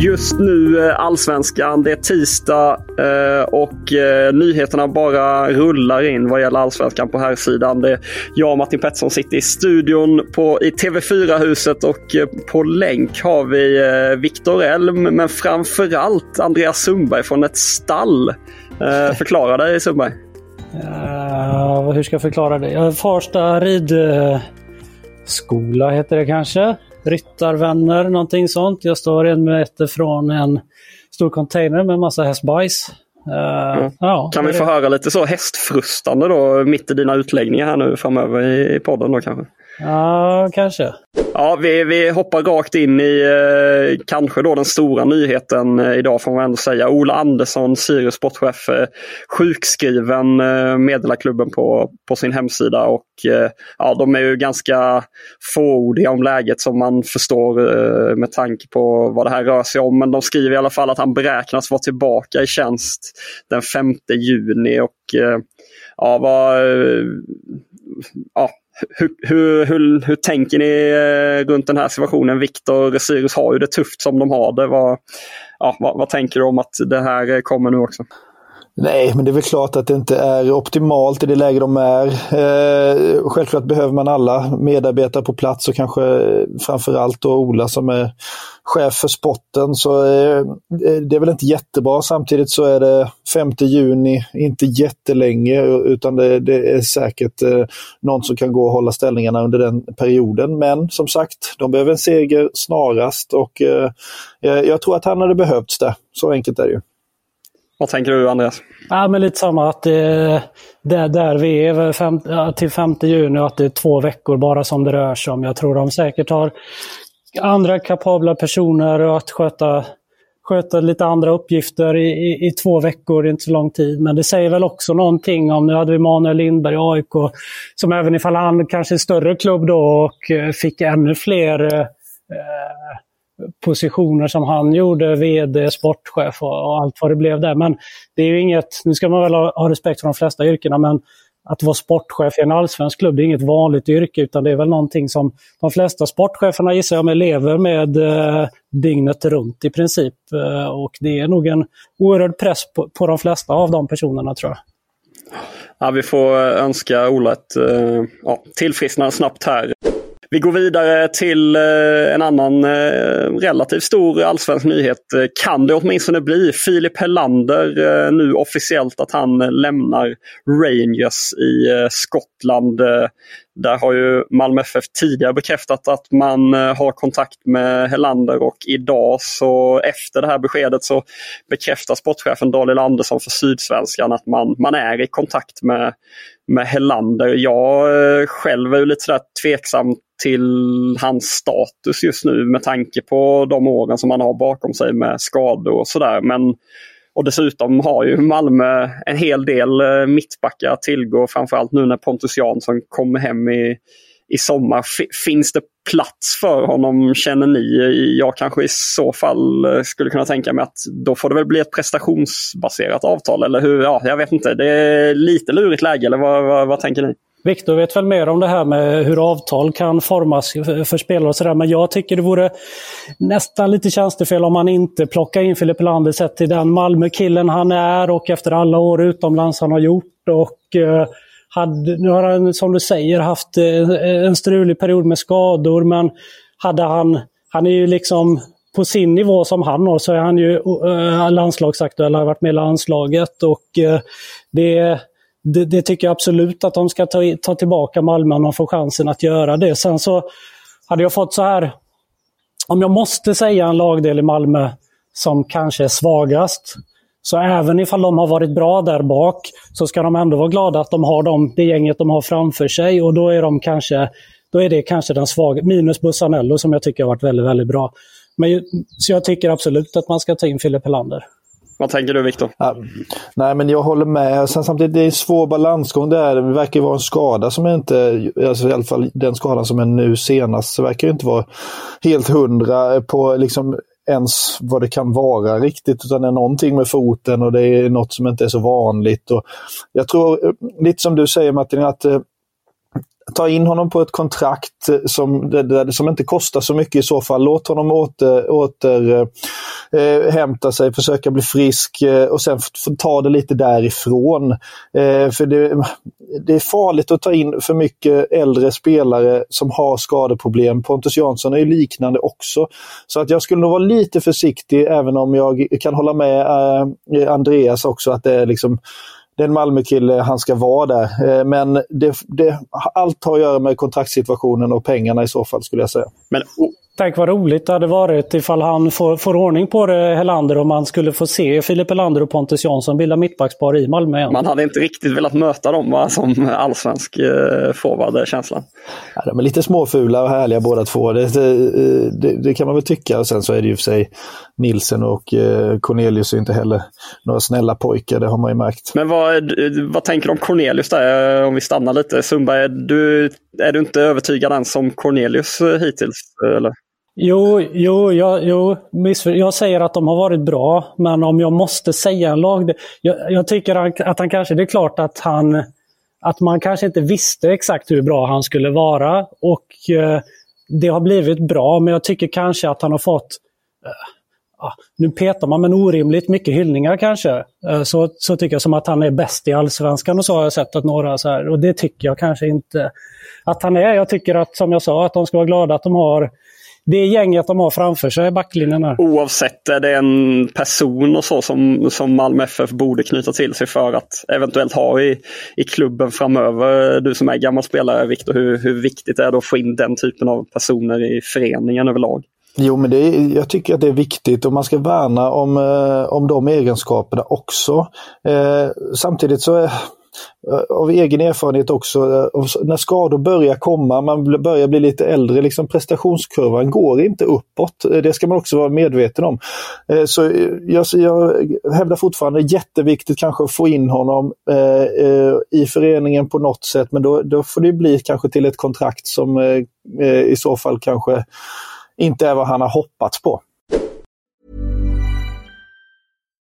Just nu eh, Allsvenskan, det är tisdag eh, och eh, nyheterna bara rullar in vad gäller Allsvenskan på här sidan. Det jag och Martin Pettersson sitter i studion på, i TV4-huset och på länk har vi Viktor Elm men framförallt Andreas Sundberg från ett stall. Förklara dig Sundberg. Uh, hur ska jag förklara det? Farsta ridskola heter det kanske ryttarvänner, någonting sånt. Jag står en meter från en stor container med massa hästbajs. Uh, mm. ja, kan vi få höra lite så hästfrustande då mitt i dina utläggningar här nu framöver i podden då kanske? Ja, kanske. Ja, vi, vi hoppar rakt in i eh, kanske då den stora nyheten eh, idag får man ändå säga. Ola Andersson, Sirius sportchef, eh, sjukskriven eh, meddelar klubben på, på sin hemsida. Och eh, ja, de är ju ganska fåordiga om läget som man förstår eh, med tanke på vad det här rör sig om. Men de skriver i alla fall att han beräknas vara tillbaka i tjänst den 5 juni. Och eh, ja, vad, eh, ja, hur, hur, hur, hur, tänker ni eh, runt den här situationen? Viktor Sirius har ju det tufft som de har det. Vad, ja, vad, vad, tänker du om att det här eh, kommer nu också? Nej, men det är väl klart att det inte är optimalt i det läge de är. Eh, självklart behöver man alla medarbetare på plats och kanske framförallt då Ola som är chef för sporten. Så eh, eh, det är väl inte jättebra. Samtidigt så är det 5 juni, inte jättelänge, utan det, det är säkert eh, någon som kan gå och hålla ställningarna under den perioden. Men som sagt, de behöver en seger snarast och eh, eh jag tror att han hade behövts det. Så enkelt är det ju. Vad tänker du Andreas? Ja, men lite samma. att det, det Där vi är fem, till 5 juni och att det är två veckor bara som det rör sig om. Jag tror de säkert har andra kapabla personer att sköta, sköta lite andra uppgifter i, i, i, två veckor, inte så lång tid. Men det säger väl också någonting om, nu hade vi Manuel Lindberg i AIK, som även ifall han kanske är större klubb då och eh, fick ännu fler eh, positioner som han gjorde, VD, sportchef och, och, allt vad det blev där. Men det är ju inget, nu ska man väl ha, ha respekt för de flesta yrkena, men att vara sportchef i en allsvensk klubb, det är inget vanligt yrke utan det är väl någonting som de flesta sportcheferna gissar jag med lever med eh, dygnet runt i princip. Eh, och det är nog en oerhörd press på, på de flesta av de personerna tror jag. Ja, vi får önska Ola ett eh, ja, tillfrisknande snabbt här. Vi går vidare till eh, en annan eh, relativt stor allsvensk nyhet. Kan det åtminstone bli Filip Hellander eh, nu officiellt att han lämnar Rangers i Skottland? Där har ju Malmö FF tidigare bekräftat att man eh, har kontakt med Hellander och idag så efter det här beskedet så bekräftar sportchefen Daniel Andersson för Sydsvenskan att man, man är i kontakt med, med Hellander. Jag eh, själv är lite sådär tveksam till hans status just nu med tanke på de åren som han har bakom sig med skador och sådär. Men och dessutom har ju Malmö en hel del eh, mittbackar att tillgå, framförallt nu när Pontus Jansson kommer hem i, i sommar. Finns det plats för honom känner ni? Jag kanske i så fall eh, skulle kunna tänka mig att då får det väl bli ett prestationsbaserat avtal eller hur? Ja, jag vet inte. Det är lite lurigt läge eller vad, vad, vad tänker ni? Viktor vet väl mer om det här med hur avtal kan formas för spelare och sådär. Men jag tycker det vore nästan lite tjänstefel om man inte plockar in Filip Helander sett till den Malmö-killen han är och efter alla år utomlands han har gjort. Och, eh, hade, nu har han som du säger haft eh, en strulig period med skador men hade han, han är ju liksom på sin nivå som han har så är han ju eh, landslagsaktuell, har varit med i landslaget och eh, det, det, det, tycker jag absolut att de ska ta, ta tillbaka Malmö om de får chansen att göra det. Sen så hade jag fått så här, om jag måste säga en lagdel i Malmö som kanske är svagast, så även ifall de har varit bra där bak så ska de ändå vara glada att de har dem, det gänget de har framför sig och då är de kanske då är det kanske den svaga, minus Bussanello som jag tycker har varit väldigt, väldigt bra. Men, så jag tycker absolut att man ska ta in Filip Helander. Vad tänker du Viktor? Ja, nej men jag håller med. Sen samtidigt det är en svår balansgång där. Det verkar vara en skada som inte, alltså i alla fall den skadan som är nu senast, så verkar inte vara helt hundra på liksom ens vad det kan vara riktigt, utan det är någonting med foten och det är något som inte är så vanligt. Och jag tror, lite som du säger Martin, att eh, ta in honom på ett kontrakt eh, som, som inte kostar så mycket i så fall. Låt honom åter, åter eh, eh hämta sig, försöka bli frisk eh, och sen ta det lite därifrån. Eh, för det, det, är farligt att ta in för mycket äldre spelare som har skadeproblem. Pontus Jansson är ju liknande också. Så att jag skulle nog vara lite försiktig även om jag kan hålla med eh, Andreas också att det är liksom det är en Malmökille, han ska vara där. Eh, men det, det, allt har att göra med kontraktssituationen och pengarna i så fall skulle jag säga. Men Tänk vad roligt det hade varit ifall han får, får ordning på det, Helander, och man skulle få se Filip Helander och Pontus Jansson bilda mittbackspar i Malmö igen. Man hade inte riktigt velat möta dem va, som allsvensk eh, forward, känslan. Ja, de är lite småfula och härliga båda två, det, det, det, kan man väl tycka. Och sen så är det ju för sig Nilsen och eh, Cornelius är inte heller några snälla pojkar, det har man ju märkt. Men vad, vad tänker du om Cornelius där, om vi stannar lite? Sundberg, är du, är du inte övertygad än som Cornelius eh, hittills? Eller? Jo, jo, jag, jo jag säger att de har varit bra, men om jag måste säga en lag... Jag, jag tycker att han kanske, det är klart att han... Att man kanske inte visste exakt hur bra han skulle vara och eh, det har blivit bra, men jag tycker kanske att han har fått... Eh, ah, nu petar man men orimligt mycket hyllningar kanske. Eh, så, så tycker jag som att han är bäst i Allsvenskan och så har jag sett att några så här, och det tycker jag kanske inte att han är. Jag tycker att, som jag sa, att de ska vara glada att de har det gänget de har framför sig i backlinjen. Här. Oavsett, är det en person och så som, som Malmö FF borde knyta till sig för att eventuellt ha i, i klubben framöver? Du som är gammal spelare, Viktor, hur, hur viktigt är det att få in den typen av personer i föreningen överlag? Jo, men det är, jag tycker att det är viktigt och man ska värna om, eh, om de egenskaperna också. Eh, samtidigt så är Eh, av egen erfarenhet också, eh, när skador börjar komma, man börjar bli lite äldre, liksom prestationskurvan går inte uppåt. Eh, det ska man också vara medveten om. Så jag, jag hävdar fortfarande jätteviktigt kanske att få in honom i föreningen på något sätt, men då, då får det bli kanske till ett kontrakt som i så fall kanske inte är vad han har hoppats på.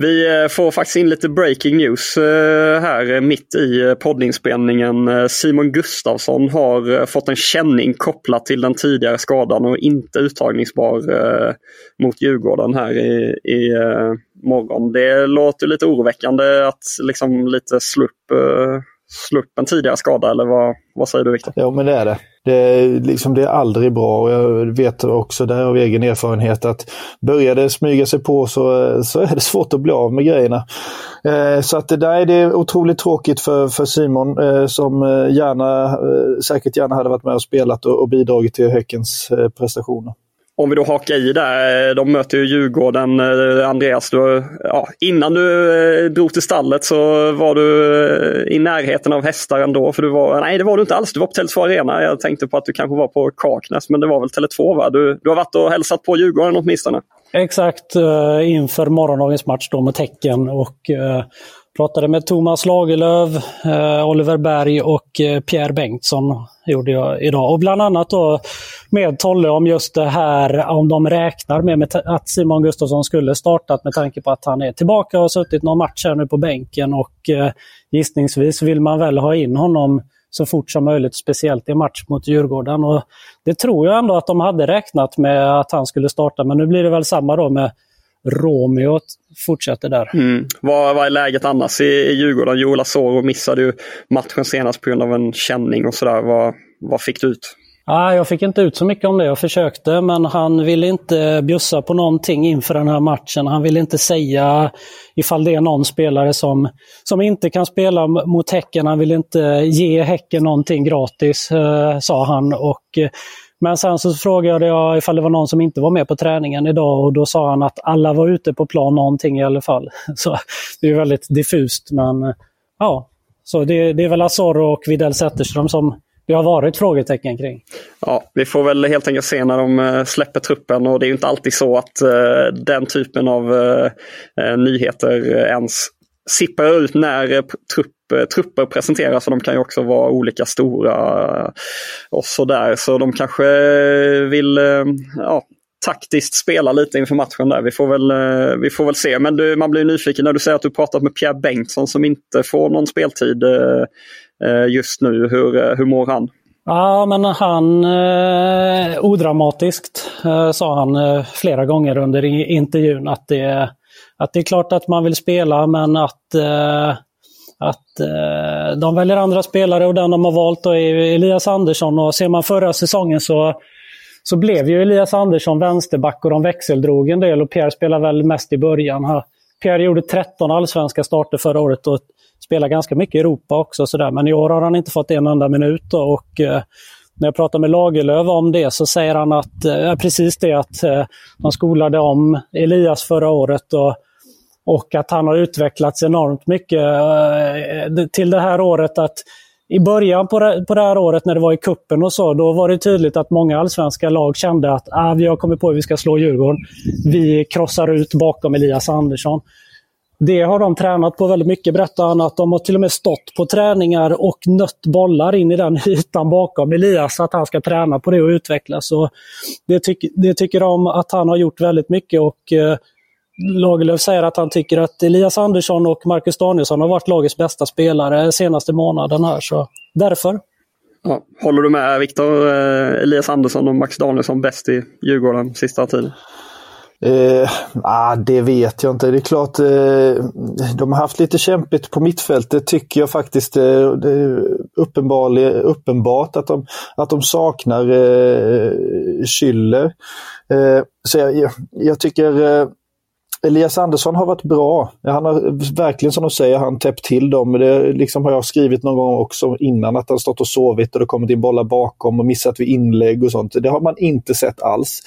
Vi eh, får faktiskt in lite breaking news eh, här eh, mitt i poddinspelningen. Simon Gustafsson har fått en känning kopplat till den tidigare skadan och inte uttagningsbar mot Djurgården här i, i morgon. Det låter lite oroväckande att liksom lite slupp, slupp en tidigare skada eller vad, vad säger du Viktor? Jo men det är det det, liksom, det är aldrig bra och jag vet också där av egen erfarenhet att börjar det smyga sig på så, eh, så är det svårt att bli av med grejerna. Eh, så att det där är det otroligt tråkigt för, för Simon eh, som eh, gärna, eh, säkert gärna hade varit med och spelat och, och bidragit till Häckens eh, prestationer om vi då hakar i där, eh, de möter ju Djurgården. Eh, Andreas, du, ja, innan du eh, drog till stallet så var du i närheten av hästar ändå. För du var, nej, det var du inte alls. Du var på Tele2 Arena. Jag tänkte på att du kanske var på Kaknäs, men det var väl Tele2 va? Du, du har varit och hälsat på Djurgården åtminstone? Exakt, inför morgondagens match då med Tecken. Och, pratade med Thomas Lagerlöf, eh, Oliver Berg och eh, Pierre Bengtsson gjorde jag idag. Och bland annat då med Tolle om just det här, om de räknar med att Simon Gustafsson skulle startat med tanke på att han är tillbaka och har suttit någon match här nu på bänken och eh, gissningsvis vill man väl ha in honom så fort som möjligt, speciellt i match mot Djurgården. Och det tror jag ändå att de hade räknat med att han skulle starta, men nu blir det väl samma då med Romeo fortsätter där. Mm. Vad, vad är läget annars i, i Djurgården? Joel Asoro missade ju matchen senast på grund av en känning och sådär. Vad, vad fick du ut? Ah, jag fick inte ut så mycket om det. Jag försökte, men han ville inte bjussa på någonting inför den här matchen. Han ville inte säga ifall det är någon spelare som, som inte kan spela mot Häcken. Han vill inte ge Häcken någonting gratis, eh, sa han. Och men sen så frågade jag ifall det var någon som inte var med på träningen idag och då sa han att alla var ute på plan någonting i alla fall. Så det är väldigt diffust men eh, ja, så det, det är väl Azor och Videll Zetterström som det har varit frågetecken kring. Ja, vi får väl helt enkelt se när de eh, släpper truppen och det är ju inte alltid så att uh, den typen av uh, nyheter ens sipprar ut när trupp Eh, trupper presenteras och de kan ju också vara olika stora eh, och sådär. Så de kanske vill eh, ja, taktiskt spela lite inför matchen där. Vi får väl, vi får väl se. Men du, man blir nyfiken när du säger att du pratat med Pierre Bengtsson som inte får någon speltid just nu. Hur, hur mår han? Ja, men han, eh, odramatiskt, eh, sa han eh, flera gånger under intervjun att det, att det är klart att man vill spela men att eh, att eh, de väljer andra spelare och den de har valt är Elias Andersson. Och ser man förra säsongen så, så blev ju Elias Andersson vänsterback och de växeldrog en del och Pierre spelade väl mest i början. Pierre gjorde 13 allsvenska starter förra året och spelade ganska mycket i Europa också. Sådär. Men i år har han inte fått en enda minut. Då, och, eh, när jag pratar med Lagerlöf om det så säger han att eh, precis det att eh, de skolade om Elias förra året. Och, och att han har utvecklats enormt mycket eh, till det här året. att i början på det, på det här året när det var i kuppen och så, då var det tydligt att många allsvenska lag kände att ah, vi har kommit på hur vi ska slå Djurgården. Vi krossar ut bakom Elias Andersson. Det har de tränat på väldigt mycket, berättar han. Att de har till och med stått på träningar och nött bollar in i den ytan bakom Elias, att han ska träna på det och utvecklas. Och det, tyck, det tycker de att han har gjort väldigt mycket och eh, Lagerlöf säger att han tycker att Elias Andersson och Marcus Danielsson har varit lagets bästa spelare senaste månaden här. Så därför. Ja, håller du med Viktor? Eh, Elias Andersson och Max Danielsson bäst i Djurgården sista tiden? Eh, ah, det vet jag inte. Det är klart, eh, de har haft lite kämpigt på mittfältet tycker jag faktiskt. Eh, det är uppenbart att de, att de saknar eh, Schüller. Eh, så jag, jag tycker eh, Elias Andersson har varit bra. Han har verkligen som de säger, han täppt till dem. Det liksom har jag skrivit någon gång också innan att han stått och sovit och det kommit in bollar bakom och missat vid inlägg och sånt. Det har man inte sett alls.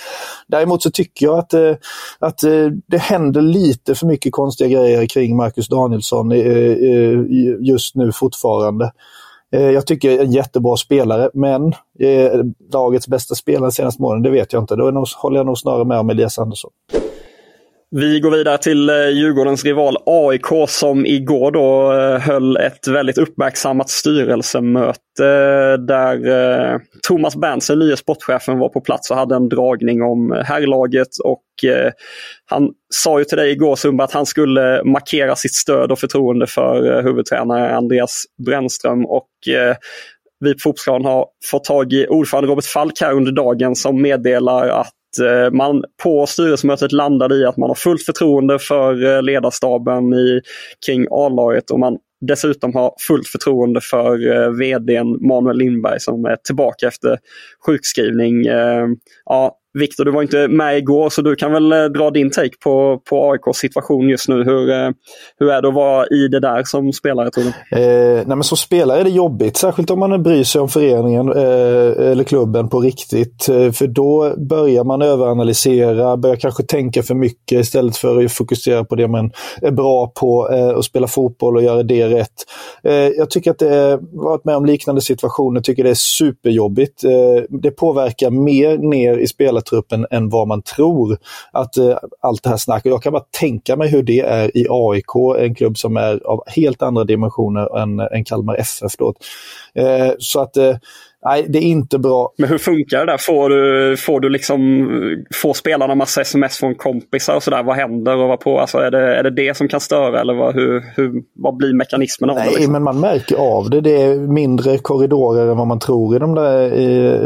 Däremot så tycker jag att, eh, att eh, det händer lite för mycket konstiga grejer kring Marcus Danielsson eh, just nu fortfarande. Jag tycker en jättebra spelare, men lagets bästa spelare senaste månaden, det vet jag inte. Då håller jag nog snarare med om Elias Andersson. Vi går vidare till eh, Djurgårdens rival AIK som igår då eh, höll ett väldigt uppmärksammat styrelsemöte eh, där Thomas Berntsen, nye sportchefen, var på plats och hade en dragning om herrlaget. Och han sa ju till dig igår Sumba att han skulle markera sitt stöd och förtroende för huvudtränare Andreas Brännström. Och vi på Fotbollsplan har fått tag i ordförande Robert Falk här under dagen som meddelar att Eh, man på styrelsemötet landade i att man har fullt förtroende för eh, ledarstaben i, kring A-laget och man dessutom har fullt förtroende för eh, vdn Manuel Lindberg som är tillbaka efter sjukskrivning. Ja, Viktor, du var inte med igår så du kan väl eh, dra din take på, på AIKs situation just nu. Hur, eh, hur är det att vara i det där som spelare tror du? Eh, nej men som spelare är det jobbigt, särskilt om man bryr sig om föreningen eh, eller klubben på riktigt. Eh, för då börjar man överanalysera, börjar kanske tänka för mycket istället för att fokusera på det man är bra på eh, och spela fotboll och göra det rätt. Eh, jag tycker att det är, varit med om liknande situationer, tycker det är superjobbigt. Eh, det påverkar mer ner i spelet truppen än vad man tror. Att eh, allt det här snacket, jag kan bara tänka mig hur det är i AIK, en klubb som är av helt andra dimensioner än, än Kalmar FF. Då. Eh, så att eh, Nej, det är inte bra. Men hur funkar det där? Får du, får du liksom, får spelarna massa sms från kompisar och sådär? Vad händer och vad på? Alltså är, det, är det det som kan störa eller vad, hur, hur, vad blir mekanismen av Nej, det? Liksom? men man märker av det. Det är mindre korridorer än vad man tror i de där,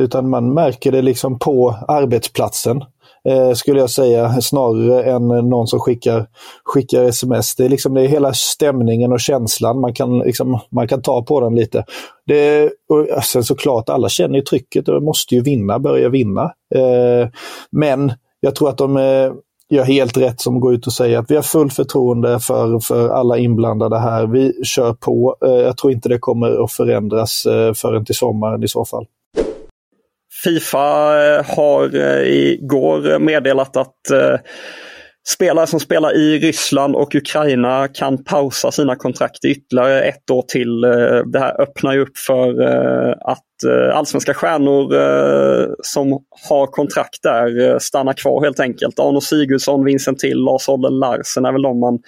utan man märker det liksom på arbetsplatsen eh, skulle jag säga, snarare än någon som skickar, skickar sms. Det är, liksom, det är hela stämningen och känslan, man kan, liksom, man kan ta på den lite. Det, och sen såklart, alla känner ju trycket och måste ju vinna, börja vinna. Eh, men jag tror att de eh, gör helt rätt som går ut och säger att vi har full förtroende för, för alla inblandade här. Vi kör på. Eh, jag tror inte det kommer att förändras eh, förrän till sommaren i så fall. Fifa eh, har eh, igår meddelat att eh, spelare som spelar i Ryssland och Ukraina kan pausa sina kontrakt ytterligare ett år till. Eh, det här öppnar ju upp för eh, att eh, allsvenska stjärnor som har kontrakt där stannar kvar helt enkelt. Arno Sigurdsson, Vincent Till, Lars Olden Larsen är väl de man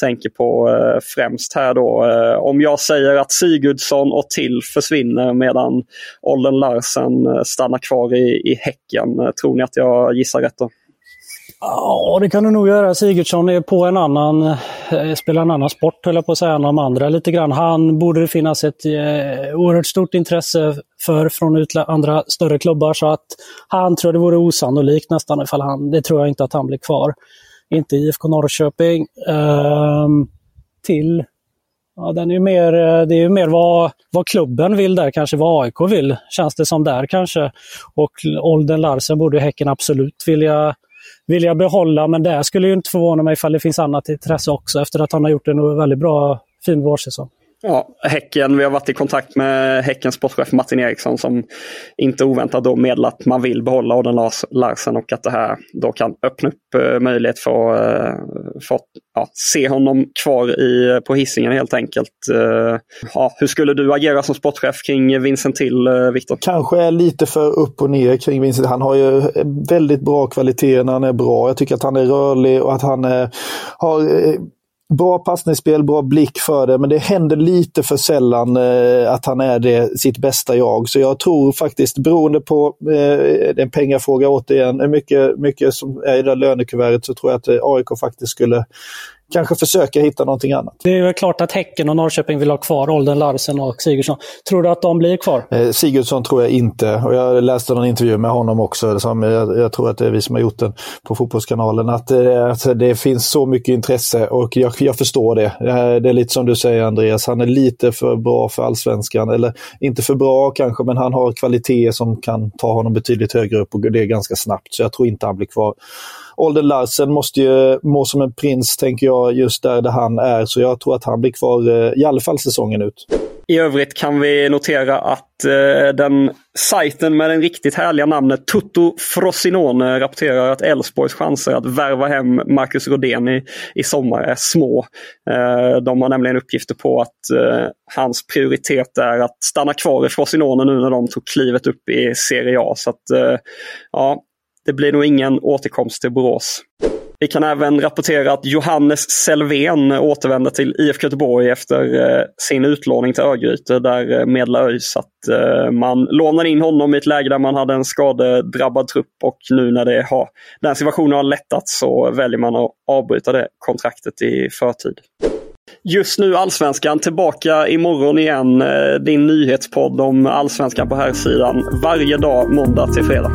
tänker på främst här då. Om jag säger att Sigurdsson och Till försvinner medan Olden Larsen stannar kvar i, i Häcken, tror ni att jag gissar rätt då? Ja, det kan du nog göra. Sigurdsson är på en annan, eh, spelar en annan sport, höll jag på att säga, än de andra lite grann. Han borde det finnas ett eh, oerhört stort intresse för från andra större klubbar. Så att han tror det vore osannolikt nästan ifall han, det tror jag inte att han blir kvar. Inte IFK Norrköping. Ehm, till Ja, den är mer, eh, det är ju mer vad, vad klubben vill där, kanske vad AIK vill, känns det som där kanske. Och Olden Larsen borde Häcken absolut vilja vilja behålla, men det skulle ju inte förvåna mig ifall det finns annat intresse också efter att han har gjort en väldigt bra, fin vårsäsong. Ja, Häcken, vi har varit i kontakt med Häckens sportchef Martin Eriksson som inte oväntat då meddelat att man vill behålla Aden Larsen och att det här då kan öppna upp eh, möjlighet för, eh, för att ja, se honom kvar i, på hissingen helt enkelt. Eh, ja, hur skulle du agera som sportchef kring Vincent Till, Viktor? Kanske lite för upp och ner kring Vincent. Han har ju väldigt bra kvaliteter när han är bra. Jag tycker att han är rörlig och att han är, har bra passningsspel, bra blick för det, men det händer lite för sällan eh, att han är det, sitt bästa jag. Så jag tror faktiskt, beroende på eh, en pengafråga återigen, mycket, mycket som är i det lönekuvertet, så tror jag att eh, AIK faktiskt skulle kanske försöka hitta någonting annat. Det är väl klart att Häcken och Norrköping vill ha kvar Olden Larsen och Sigurdsson. Tror du att de blir kvar? Eh, Sigurdsson tror jag inte. Och jag läste någon intervju med honom också. Som jag, jag tror att det är vi som har gjort den på Fotbollskanalen. Att, eh, det finns så mycket intresse och jag, jag förstår det. Eh, det är lite som du säger Andreas. Han är lite för bra för allsvenskan. Eller inte för bra kanske, men han har kvaliteter som kan ta honom betydligt högre upp och det är ganska snabbt. Så jag tror inte han blir kvar. Olden Larsen måste ju må som en prins, tänker jag, just där, där han är. Så jag tror att han blir kvar eh, i alla fall säsongen ut. I övrigt kan vi notera att eh, den sajten med det riktigt härliga namnet Tutto Frosinone rapporterar att Elfsborgs chanser att värva hem Marcus Rodén i, i sommar är små. Eh, de har nämligen uppgifter på att eh, hans prioritet är att stanna kvar i Frosinone nu när de tog klivet upp i Serie A. Så att, eh, ja, det blir nog ingen återkomst till Borås. Vi kan även rapportera att Johannes Selvén återvänder till IFK Göteborg efter eh, sin utlåning till Örgryte där eh, ÖIS att eh, man lånade in honom i ett läge där man hade en skadedrabbad trupp och nu när det har, den situationen har lättat så väljer man att avbryta det kontraktet i förtid. Just nu Allsvenskan tillbaka imorgon igen. Eh, din nyhetspodd om Allsvenskan på här sidan varje dag måndag till fredag.